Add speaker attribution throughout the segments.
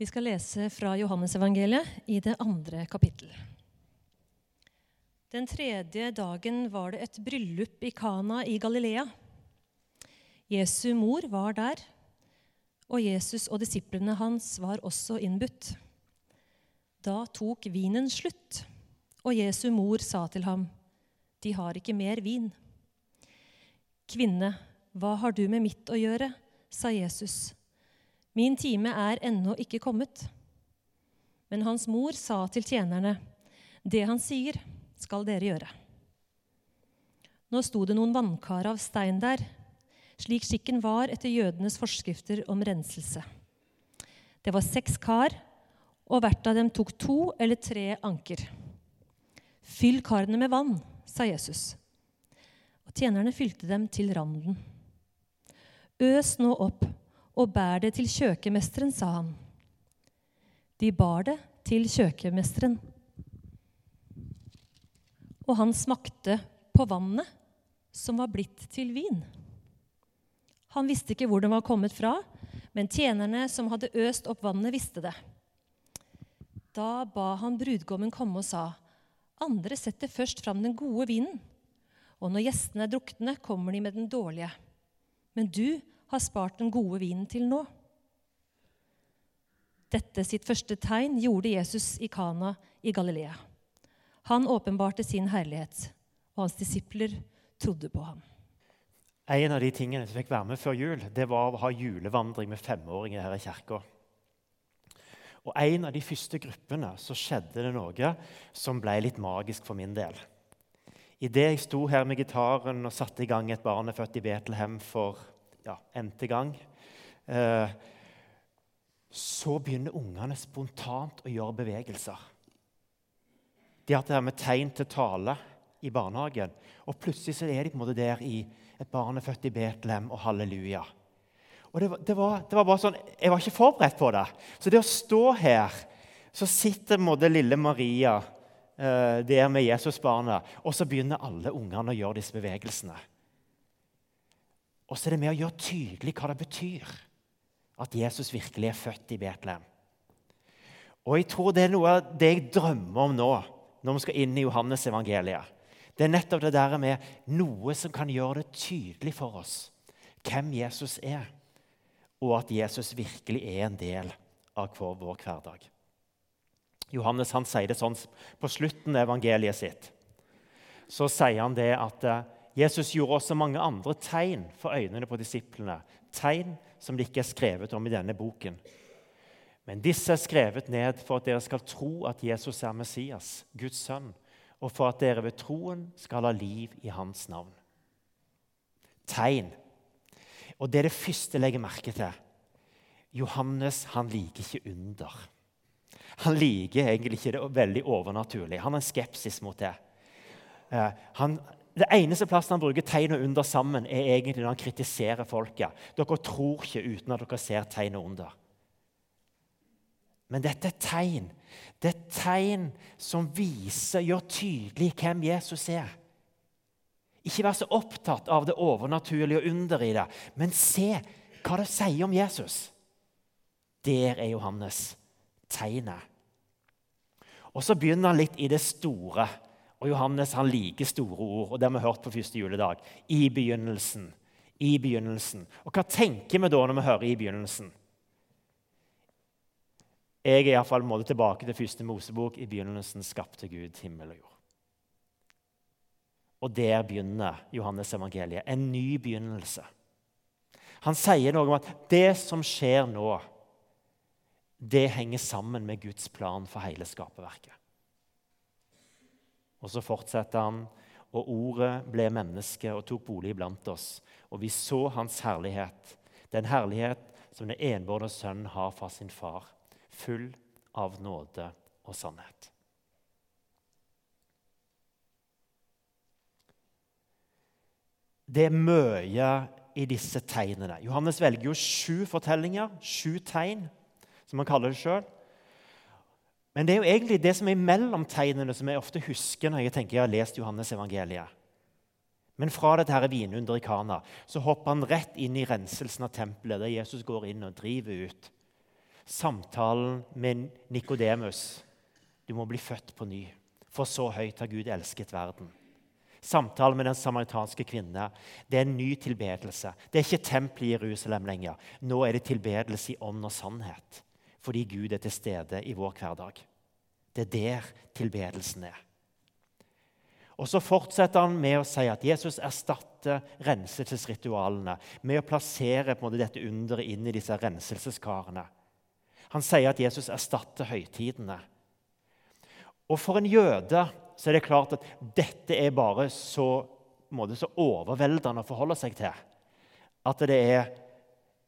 Speaker 1: Vi skal lese fra Johannesevangeliet i det andre kapittel. Den tredje dagen var det et bryllup i Kana i Galilea. Jesu mor var der, og Jesus og disiplene hans var også innbudt. Da tok vinen slutt, og Jesu mor sa til ham, 'De har ikke mer vin.' 'Kvinne, hva har du med mitt å gjøre?' sa Jesus. 'Min time er ennå ikke kommet.' Men hans mor sa til tjenerne, 'Det han sier, skal dere gjøre.' Nå sto det noen vannkar av stein der, slik skikken var etter jødenes forskrifter om renselse. Det var seks kar, og hvert av dem tok to eller tre anker. Fyll karene med vann, sa Jesus. Og tjenerne fylte dem til randen. Øs nå opp og bær det til kjøkkenmesteren, sa han. De bar det til kjøkkenmesteren. Og han smakte på vannet som var blitt til vin. Han visste ikke hvor den var kommet fra, men tjenerne som hadde øst opp vannet, visste det. Da ba han brudgommen komme og sa, andre setter først fram den gode vinen, og når gjestene er drukne, kommer de med den dårlige. Men du har spart den gode vinen til nå. Dette sitt første tegn gjorde Jesus i Kana i Galilea. Han åpenbarte sin herlighet, og hans disipler trodde på ham.
Speaker 2: En av de tingene som fikk være med før jul, det var å ha julevandring med femåringer her i kirka. Og en av de første gruppene så skjedde det noe som ble litt magisk for min del. Idet jeg sto her med gitaren og satte i gang et barn er født i Betlehem for ja, n-te gang, eh, så begynner ungene spontant å gjøre bevegelser. De har hatt det her med tegn til tale i barnehagen, og plutselig så er de på en måte der i et barn er født i Betlehem og halleluja. Og det var, det, var, det var, bare sånn, Jeg var ikke forberedt på det. Så det å stå her, så sitter en måte, lille Maria eh, der med Jesusbarnet, og så begynner alle ungene å gjøre disse bevegelsene. Og så er det med å gjøre tydelig hva det betyr at Jesus virkelig er født i Betlehem. Og jeg tror det er noe av det jeg drømmer om nå, når vi skal inn i Johannes evangeliet. Det er nettopp det der med noe som kan gjøre det tydelig for oss hvem Jesus er og at Jesus virkelig er en del av vår, vår hverdag. Johannes han sier det sånn på slutten av evangeliet sitt. Så sier han det at eh, Jesus gjorde også mange andre tegn for øynene på disiplene. Tegn som det ikke er skrevet om i denne boken. Men disse er skrevet ned for at dere skal tro at Jesus er Messias, Guds sønn, og for at dere ved troen skal ha liv i hans navn. Tegn og Det er det første jeg legger merke til. Johannes han liker ikke under. Han liker egentlig ikke det veldig overnaturlige. Han har en skepsis mot det. Uh, han, det eneste plassen han bruker tegn og under sammen, er egentlig når han kritiserer folket. Dere tror ikke uten at dere ser tegn og under. Men dette er tegn. Det er tegn som viser, gjør tydelig hvem Jesus er. Ikke vær så opptatt av det overnaturlige og under i det, men se hva det sier om Jesus. Der er Johannes tegnet. Og Så begynner han litt i det store. Og Johannes han liker store ord, og det har vi hørt på første juledag. I begynnelsen. I begynnelsen. Og hva tenker vi da når vi hører 'i begynnelsen'? Jeg er iallfall tilbake til første Mosebok. I begynnelsen skapte Gud himmel og jord. Og der begynner Johannes evangeliet. En ny begynnelse. Han sier noe om at det som skjer nå, det henger sammen med Guds plan for hele skaperverket. Og så fortsetter han, og ordet ble menneske og tok bolig blant oss. Og vi så hans herlighet, den herlighet som den enbårne sønn har fra sin far, full av nåde og sannhet. Det er mye i disse tegnene. Johannes velger jo sju fortellinger, sju tegn, som han kaller det sjøl. Men det er jo egentlig det som er mellom tegnene, som jeg ofte husker når jeg tenker jeg har lest Johannes evangeliet. Men fra dette her vinunderet i Kana så hopper han rett inn i renselsen av tempelet, der Jesus går inn og driver ut. samtalen med Nikodemus. Du må bli født på ny, for så høyt har Gud elsket verden. Samtalen med den samaritanske kvinne det er en ny tilbedelse. Det er ikke tempel i Jerusalem lenger. Nå er det tilbedelse i ånd og sannhet, fordi Gud er til stede i vår hverdag. Det er der tilbedelsen er. Og Så fortsetter han med å si at Jesus erstatter renselsesritualene med å plassere dette underet inn i disse renselseskarene. Han sier at Jesus erstatter høytidene. Og For en jøde så er det klart at dette er bare så, måte, så overveldende å forholde seg til. At det er,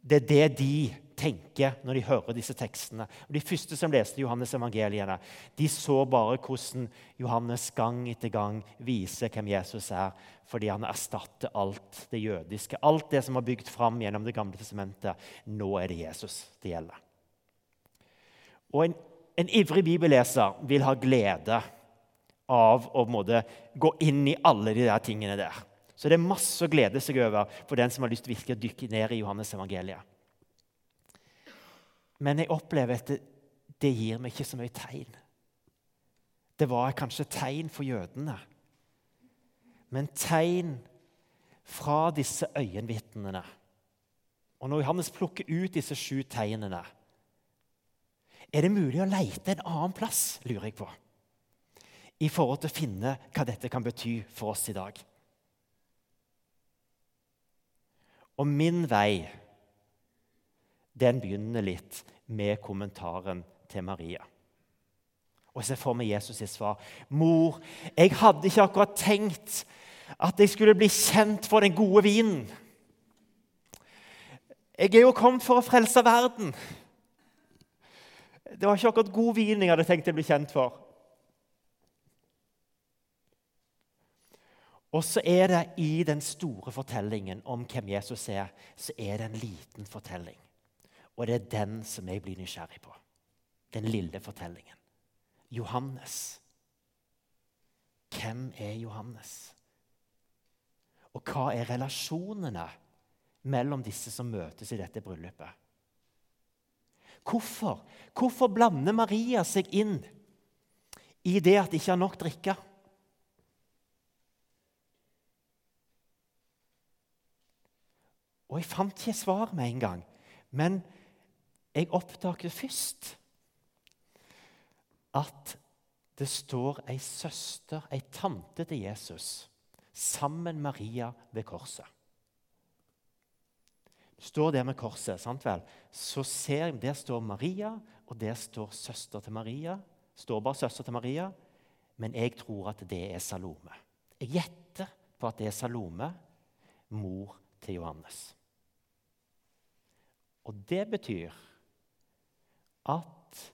Speaker 2: det er det de tenker når de hører disse tekstene. De første som leste Johannes evangeliene, de så bare hvordan Johannes gang etter gang viser hvem Jesus er, fordi han erstatter alt det jødiske. Alt det som var bygd fram gjennom Det gamle testamentet. Nå er det Jesus det gjelder. Og en, en ivrig bibelleser vil ha glede av å måte, gå inn i alle de der tingene der. Så det er masse å glede seg over for den som har lyst til å dykke ned i Johannes evangeliet. Men jeg opplever at det, det gir meg ikke så mye tegn. Det var kanskje tegn for jødene, men tegn fra disse øyenvitnene. Og når Johannes plukker ut disse sju tegnene, er det mulig å leite en annen plass, lurer jeg på, i forhold til å finne hva dette kan bety for oss i dag? Og min vei, den begynner litt med kommentaren til Maria. Og jeg ser for meg Jesus sitt svar. 'Mor, jeg hadde ikke akkurat tenkt at jeg skulle bli kjent for den gode vinen.' 'Jeg er jo kommet for å frelse verden.' Det var ikke akkurat god vin jeg hadde tenkt å bli kjent for. Og så er det i den store fortellingen om hvem Jesus er, så er det en liten fortelling. Og det er den som jeg blir nysgjerrig på. Den lille fortellingen. Johannes. Hvem er Johannes? Og hva er relasjonene mellom disse som møtes i dette bryllupet? Hvorfor? Hvorfor blander Maria seg inn i det at de ikke har nok drikke? Og Jeg fant ikke svar med en gang, men jeg oppdager først at det står ei søster, ei tante til Jesus, sammen med Maria ved korset står der med korset, sant vel? så ser jeg, der står Maria, og der står søster til Maria. står bare søster til Maria, men jeg tror at det er Salome. Jeg gjetter på at det er Salome, mor til Johannes. Og det betyr at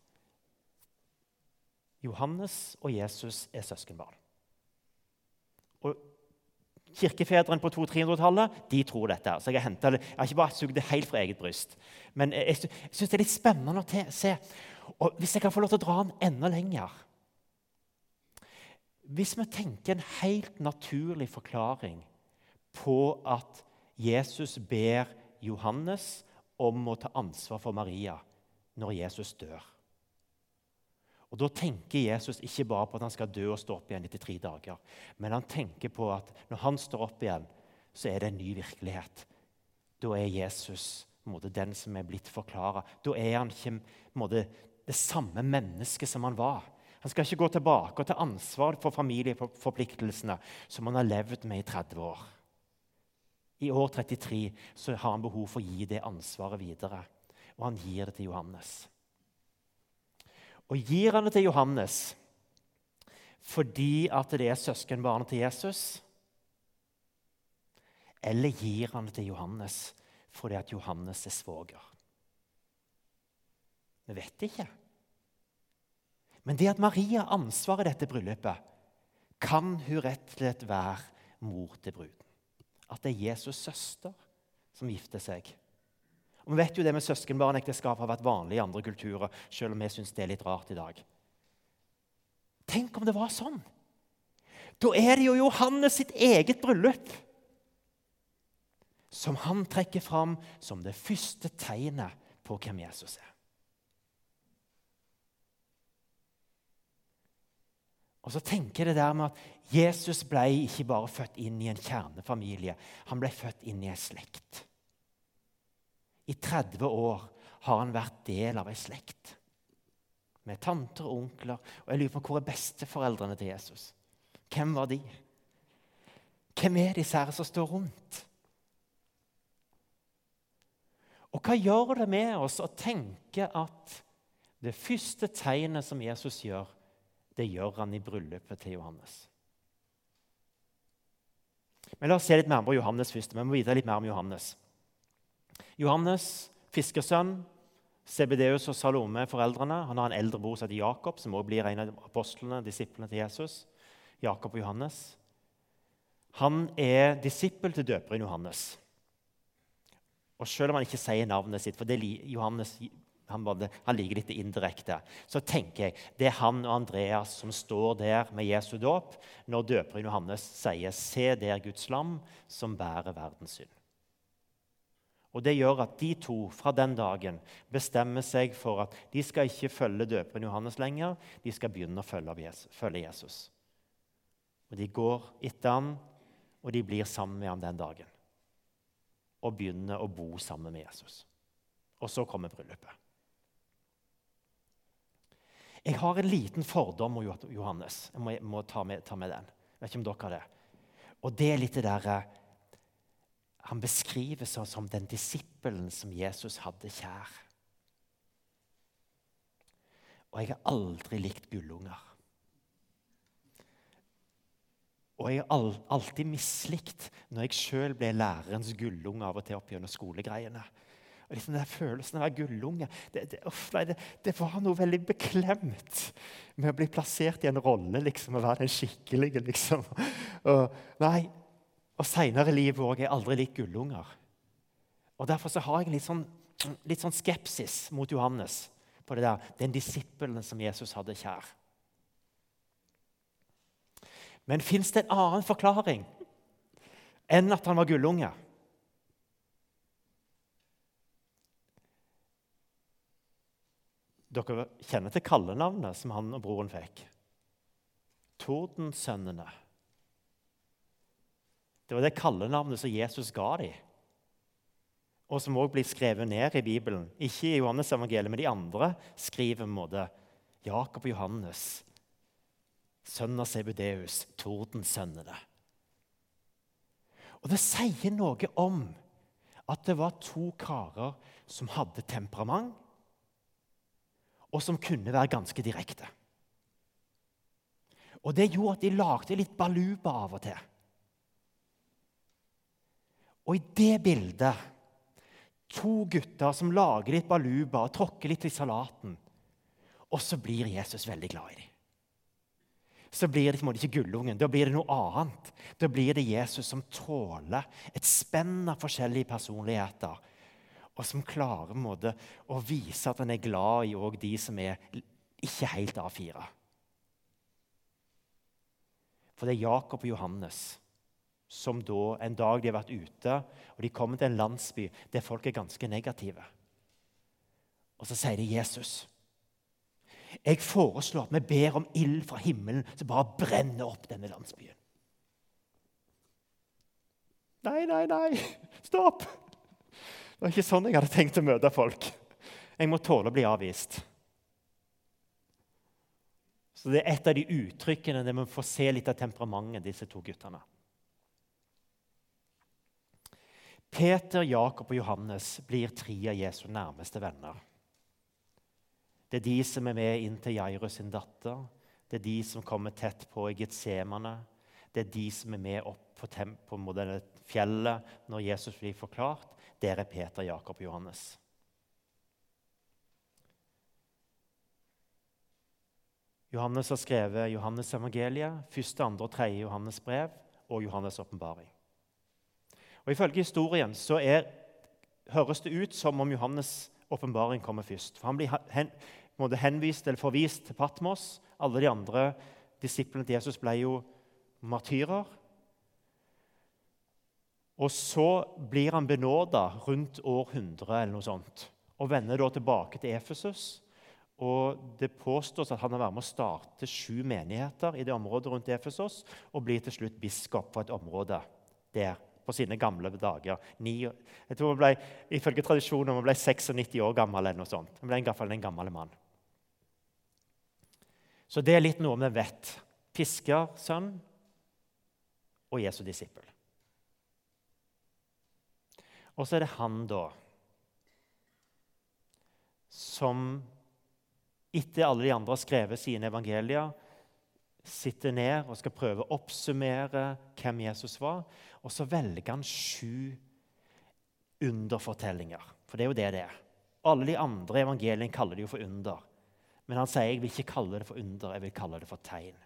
Speaker 2: Johannes og Jesus er søskenbarn. Og Kirkefedrene på 200-300-tallet de tror dette. Så jeg har, hentet, jeg har ikke bare sugd det helt fra eget bryst. Men jeg, jeg syns det er litt spennende å se. Og Hvis jeg kan få lov til å dra den enda lenger Hvis vi tenker en helt naturlig forklaring på at Jesus ber Johannes om å ta ansvar for Maria når Jesus dør og Da tenker Jesus ikke bare på at han skal dø og stå opp igjen etter tre dager. Men han tenker på at når han står opp igjen, så er det en ny virkelighet. Da er Jesus måte, den som er blitt forklara. Da er han ikke måte, det samme mennesket som han var. Han skal ikke gå tilbake og ta ansvar for familieforpliktelsene som han har levd med i 30 år. I år 33 så har han behov for å gi det ansvaret videre, og han gir det til Johannes. Og gir han det til Johannes fordi at det er søskenbarnet til Jesus? Eller gir han det til Johannes fordi at Johannes er svoger? Vi vet ikke. Men det at Maria har ansvaret i dette bryllupet, kan hun rett og slett være mor til bruden. At det er Jesus' søster som gifter seg. Og Vi vet jo det med søskenbarnekteskap har vært vanlig i andre kulturer, selv om vi synes det er litt rart i dag. Tenk om det var sånn! Da er det jo Johannes sitt eget bryllup som han trekker fram som det første tegnet på hvem Jesus er. Og så tenker jeg det der med at Jesus ble ikke bare født inn i en kjernefamilie. Han ble født inn i en slekt. I 30 år har han vært del av ei slekt. Med tanter og onkler. Og jeg lurer på hvor er besteforeldrene til Jesus? Hvem var de? Hvem er disse her som står rundt? Og hva gjør det med oss å tenke at det første tegnet som Jesus gjør, det gjør han i bryllupet til Johannes? Men La oss se litt mer på Johannes først. Vi må vite litt mer om Johannes. Johannes, fiskersønn. Sebedeus og Salome, foreldrene. Han har en eldre bror som heter Jakob, som også blir en av apostlene, disiplene til Jesus. Jakob og Johannes. Han er disippel til døperen Johannes. Og Selv om han ikke sier navnet sitt, for det Johannes han, han liker litt indirekte, så tenker jeg det er han og Andreas som står der med Jesu dåp når døperen Johannes sier 'Se der Guds lam som bærer verdens synd'. Og Det gjør at de to fra den dagen bestemmer seg for at de skal ikke følge døperen Johannes lenger, de skal begynne å følge Jesus. Og De går etter ham, og de blir sammen med ham den dagen. Og begynner å bo sammen med Jesus. Og så kommer bryllupet. Jeg har en liten fordom om Johannes. Jeg må, ta, med, ta, med, den. Jeg vet ikke om dere har det. Og det er litt det derre eh, Han beskriver seg som den disippelen som Jesus hadde kjær. Og jeg har aldri likt gullunger. Og jeg har alltid mislikt når jeg sjøl ble lærerens gullunge av og til opp gjennom skolegreiene. Og liksom den følelsen av å være gullunge det, det, nei, det, det, var noe veldig beklemt med å bli plassert i en rolle liksom, å være den skikkelige. liksom. Og, nei, og Seinere i livet òg. Jeg har aldri likt gullunger. Og Derfor så har jeg litt sånn, litt sånn skepsis mot Johannes på det der, den disippelen som Jesus hadde kjær. Men fins det en annen forklaring enn at han var gullunge? Dere kjenner til kallenavnet som han og broren fikk. Tordensønnene. Det var det kallenavnet som Jesus ga dem, og som også blir skrevet ned i Bibelen. Ikke i Johannes evangeliet, men de andre skriver en måte Jakob og Johannes, sønn av Sebudeus, tordensønnene. Og det sier noe om at det var to karer som hadde temperament og som kunne være ganske direkte. Og Det gjorde at de lagde litt baluba av og til. Og i det bildet To gutter som lager litt baluba og tråkker litt i salaten. Og så blir Jesus veldig glad i dem. Så blir det ikke gullungen, da blir det noe annet. Da blir det Jesus som tåler et spenn av forskjellige personligheter og som klarer måte, å vise at han er glad i de som er ikke helt A4. For det er Jakob og Johannes som da, en dag de har vært ute og de kommer til en landsby der folk er ganske negative. Og så sier de Jesus. Jeg foreslår at vi ber om ild fra himmelen som bare brenner opp denne landsbyen. Nei, nei, nei! Stopp! Det var ikke sånn jeg hadde tenkt å møte folk. Jeg må tåle å bli avvist. Så Det er et av de uttrykkene der vi får se litt av temperamentet disse to guttene. Peter, Jakob og Johannes blir tre av Jesu nærmeste venner. Det er de som er med inn til Jairus sin datter. Det er de som kommer tett på i Getsemane. Det er de som er med opp på, på fjellet når Jesus blir forklart. Der er Peter, Jakob og Johannes. Johannes har skrevet Johannes evangeliet, første, andre og tredje Johannes brev og Johannes' åpenbaring. Og Ifølge historien så er, høres det ut som om Johannes' åpenbaring kommer først. For Han blir hen, henvist eller forvist til Patmos. Alle de andre disiplene til Jesus ble jo martyrer. Og så blir han benåda rundt år 100 eller noe sånt, og vender da tilbake til Efesus. Og det påstås at han har vært med å starte sju menigheter i det området rundt Efesos og blir til slutt biskop for et område der på sine gamle dager. Ni, jeg tror hun ble, Ifølge tradisjonen hun ble 96 år gammel. eller noe sånt. Hun ble i hvert fall en gammel mann. Så det er litt noe vi vet. Fiskersønn og Jesu disippel. Og så er det han, da, som etter alle de andre har skrevet sine evangelier, sitter ned og skal prøve å oppsummere hvem Jesus var. Og så velger han sju underfortellinger. For det er jo det det er. Alle de andre evangeliene kaller det jo for under. Men han sier jeg vil ikke kalle det for under, jeg vil kalle det for tegn.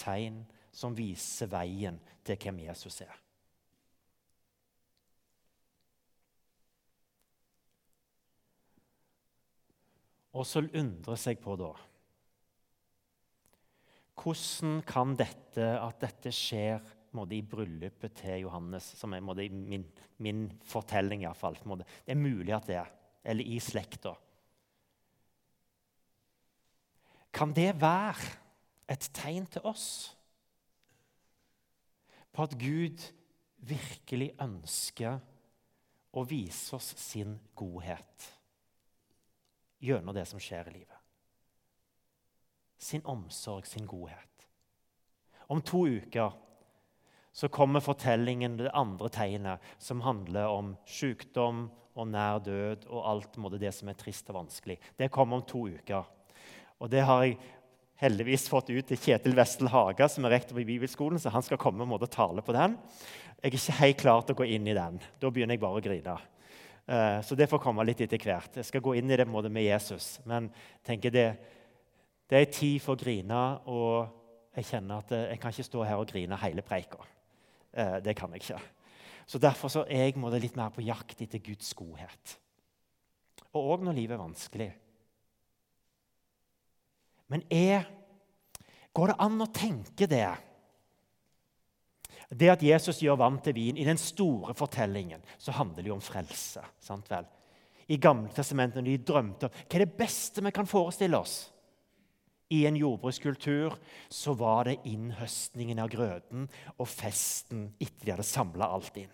Speaker 2: Tegn som viser veien til hvem Jesus er. Og så undrer seg på da Hvordan kan dette, at dette skjer måte, i bryllupet til Johannes, som er måte, min, min fortelling iallfall Det er mulig at det er. Eller i slekta. Kan det være et tegn til oss på at Gud virkelig ønsker å vise oss sin godhet? gjennom det som skjer i livet. Sin omsorg, sin godhet. Om to uker så kommer fortellingen, det andre tegnet, som handler om sykdom og nær død og alt det som er trist og vanskelig. Det kommer om to uker. Og det har jeg heldigvis fått ut til Kjetil Vestel Haga, som er rektor på Bibelskolen, så han skal komme og tale på den. Jeg er ikke helt klar til å gå inn i den. Da begynner jeg bare å grine. Eh, så det får komme litt etter hvert. Jeg skal gå inn i det med Jesus. Men tenker det, det er tid for å grine, og jeg kjenner at jeg kan ikke stå her og grine hele preika. Eh, det kan jeg ikke. Så Derfor så er jeg litt mer på jakt etter Guds godhet. Og òg når livet er vanskelig. Men er, går det an å tenke det? Det at Jesus gjør vann til vin, i den store fortellingen, så handler det jo om frelse. sant vel? I Gamle testamentet, når de drømte om hva er det beste vi kan forestille oss I en jordbrukskultur så var det innhøstningen av grøden og festen etter de hadde samla alt inn.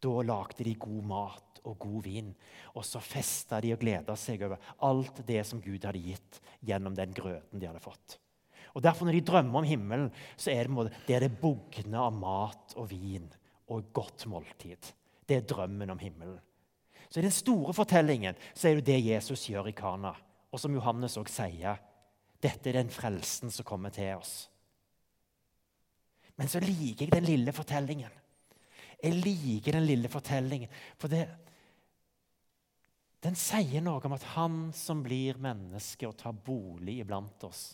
Speaker 2: Da lagde de god mat og god vin, og så festa de og gleda seg over alt det som Gud hadde gitt gjennom den grøden de hadde fått. Og derfor Når de drømmer om himmelen, så er det det, er det bugner av mat og vin og godt måltid. Det er drømmen om himmelen. Så I den store fortellingen så er det det Jesus gjør i Kana. Og som Johannes òg sier, dette er den frelsen som kommer til oss. Men så liker jeg den lille fortellingen. Jeg liker den lille fortellingen, for det, den sier noe om at han som blir menneske og tar bolig iblant oss,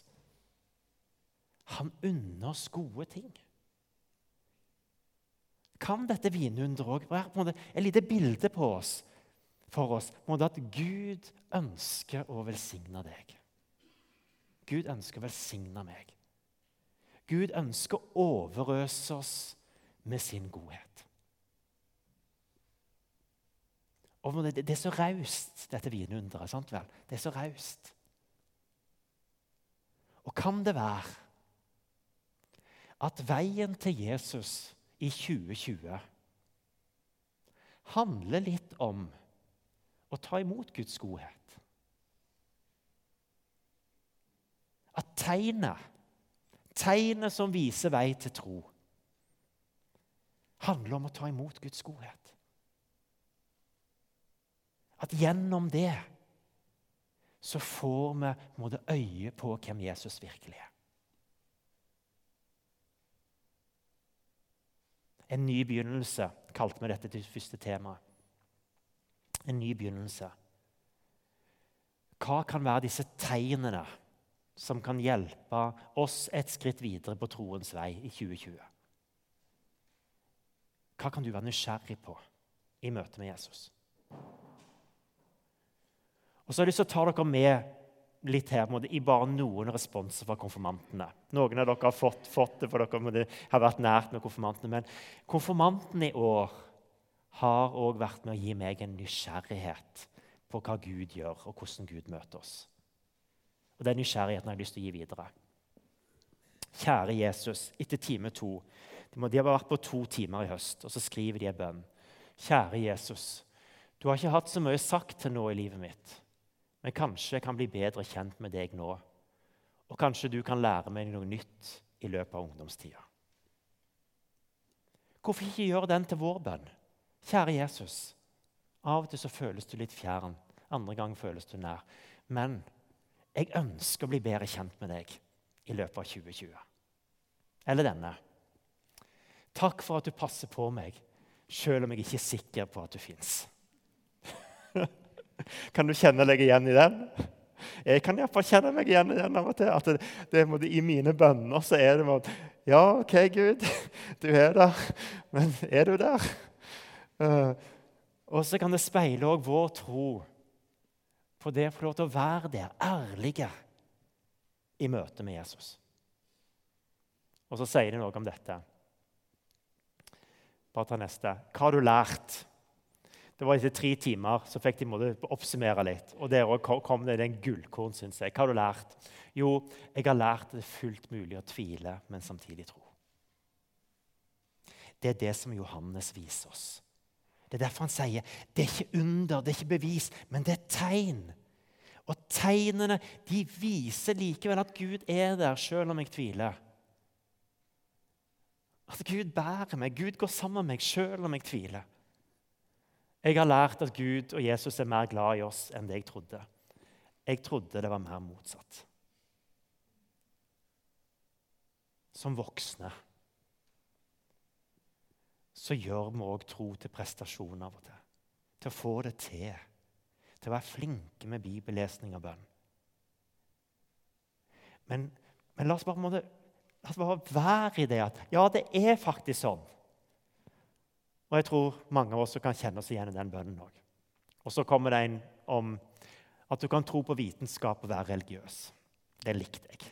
Speaker 2: han unner oss gode ting. Kan dette vinunderet òg være et lite bilde på oss, for oss på at Gud ønsker å velsigne deg? Gud ønsker å velsigne meg. Gud ønsker å overøse oss med sin godhet. Og det, er så raust, dette vinunderet. sant vel? Det er så raust. Og kan det være at veien til Jesus i 2020 handler litt om å ta imot Guds godhet. At tegnet, tegnet som viser vei til tro, handler om å ta imot Guds godhet. At gjennom det så får vi øye på hvem Jesus virkelig er. En ny begynnelse, kalte vi dette til første tema. En ny begynnelse. Hva kan være disse tegnene som kan hjelpe oss et skritt videre på troens vei i 2020? Hva kan du være nysgjerrig på i møte med Jesus? Og så har jeg lyst til å ta dere med litt her måtte, i bare noen responser fra konfirmantene. Noen av dere har fått, fått det, for dere måtte, har vært nært med konfirmantene. Men konfirmantene i år har òg vært med å gi meg en nysgjerrighet på hva Gud gjør, og hvordan Gud møter oss. Og Den nysgjerrigheten har jeg lyst til å gi videre. Kjære Jesus, etter time to De har vært på to timer i høst, og så skriver de en bønn. Kjære Jesus, du har ikke hatt så mye sagt til nå i livet mitt, men kanskje jeg kan bli bedre kjent med deg nå. Og kanskje du kan lære meg noe nytt i løpet av ungdomstida. Hvorfor ikke gjøre den til vår bønn? Kjære Jesus. Av og til så føles du litt fjern, andre ganger føles du nær. Men jeg ønsker å bli bedre kjent med deg i løpet av 2020. Eller denne. Takk for at du passer på meg, selv om jeg ikke er sikker på at du fins. kan du kjenne deg igjen i den? Jeg kan iallfall kjenne meg igjen i den av og til. At det, det, I mine bønner så er det at Ja, OK, Gud, du er der. Men er du der? Uh, og så kan det speile òg vår tro på det å få lov til å være der, ærlige, i møte med Jesus. Og så sier de noe om dette. Bare ta neste. Hva har du lært? Det var Etter tre timer så fikk de måtte oppsummere litt. Og der kom det en gullkorn. Synes jeg. Hva har du lært? Jo, jeg har lært at det er fullt mulig å tvile, men samtidig tro. Det er det som Johannes viser oss. Det er derfor han sier det er ikke under, det er ikke bevis, men det er tegn. Og tegnene de viser likevel at Gud er der, selv om jeg tviler. At Gud bærer meg, Gud går sammen med meg selv om jeg tviler. Jeg har lært at Gud og Jesus er mer glad i oss enn det jeg trodde. Jeg trodde det var mer motsatt. Som voksne så gjør vi òg tro til prestasjon av og til. Til å få det til. Til å være flinke med bibellesning og bønn. Men, men la, oss bare, måtte, la oss bare være i det at ja, det er faktisk sånn. Og jeg tror mange av oss kan kjenne oss igjen i den bønnen òg. Og så kommer det en om at du kan tro på vitenskap og være religiøs. Det likte jeg.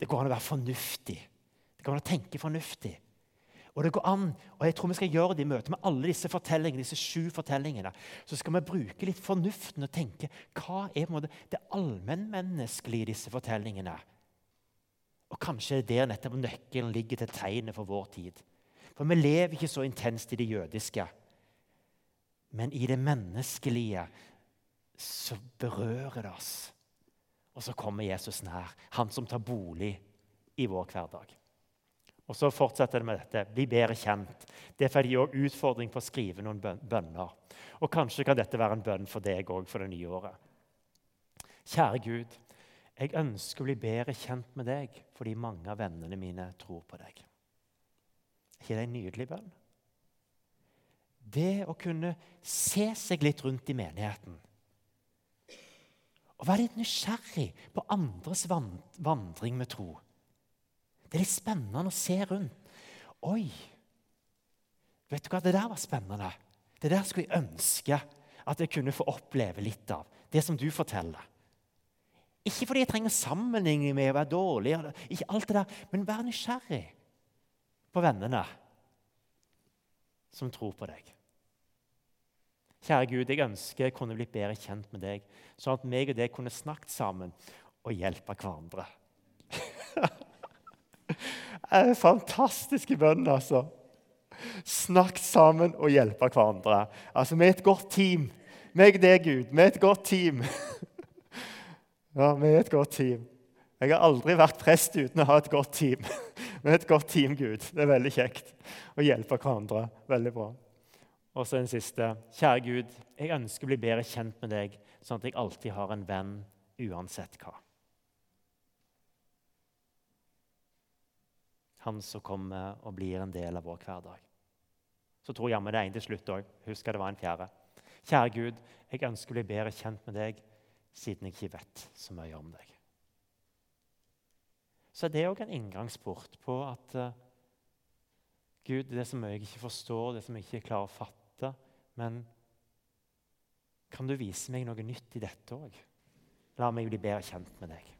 Speaker 2: Det går an å være fornuftig. Det går an å tenke fornuftig. Og det går an, og jeg tror vi skal gjøre det i møte med alle disse fortellingene, disse sju fortellingene. Så skal vi bruke litt fornuften og tenke hva er på en måte, det allmennmenneskelige i disse fortellingene. Og kanskje det er der nettopp nøkkelen ligger til tegnet for vår tid. For vi lever ikke så intenst i det jødiske. Men i det menneskelige så berører det oss. Og så kommer Jesus nær, han som tar bolig i vår hverdag. Og så fortsetter det med dette. Bli bedre kjent. Derfor er det òg utfordring på å skrive noen bønner. Og kanskje kan dette være en bønn for deg òg for det nye året. Kjære Gud, jeg ønsker å bli bedre kjent med deg fordi mange av vennene mine tror på deg. Er ikke det en nydelig bønn? Det å kunne se seg litt rundt i menigheten. Og være litt nysgjerrig på andres vandring med tro. Det er litt spennende å se rundt. Oi! Vet du hva, Det der var spennende. Det der skulle jeg ønske at jeg kunne få oppleve litt av. Det som du forteller. Ikke fordi jeg trenger sammenligning med å være dårlig, ikke alt det der, men vær nysgjerrig på vennene som tror på deg. Kjære Gud, jeg ønsker jeg kunne blitt bedre kjent med deg, sånn at meg og deg kunne snakket sammen og hjelpe hverandre. er fantastiske bønn, altså. Snakk sammen og hjelpe hverandre. Altså, Vi er et godt team. Meg deg, Gud. Vi er et godt team. Ja, vi er et godt team. Jeg har aldri vært prest uten å ha et godt team. Vi er et godt team, Gud. Det er veldig kjekt å hjelpe hverandre. Veldig bra. Og så en siste. Kjære Gud, jeg ønsker å bli bedre kjent med deg, sånn at jeg alltid har en venn uansett hva. Han som kommer og blir en del av vår hverdag. Så tror jeg med det er en til slutt òg. Husk at det var en fjerde. Kjære Gud, jeg ønsker å bli bedre kjent med deg siden jeg ikke vet så mye om deg. Så det er òg en inngangsport på at uh, Gud, det som jeg ikke forstår, det som jeg ikke klarer å fatte Men kan du vise meg noe nytt i dette òg? La meg bli bedre kjent med deg.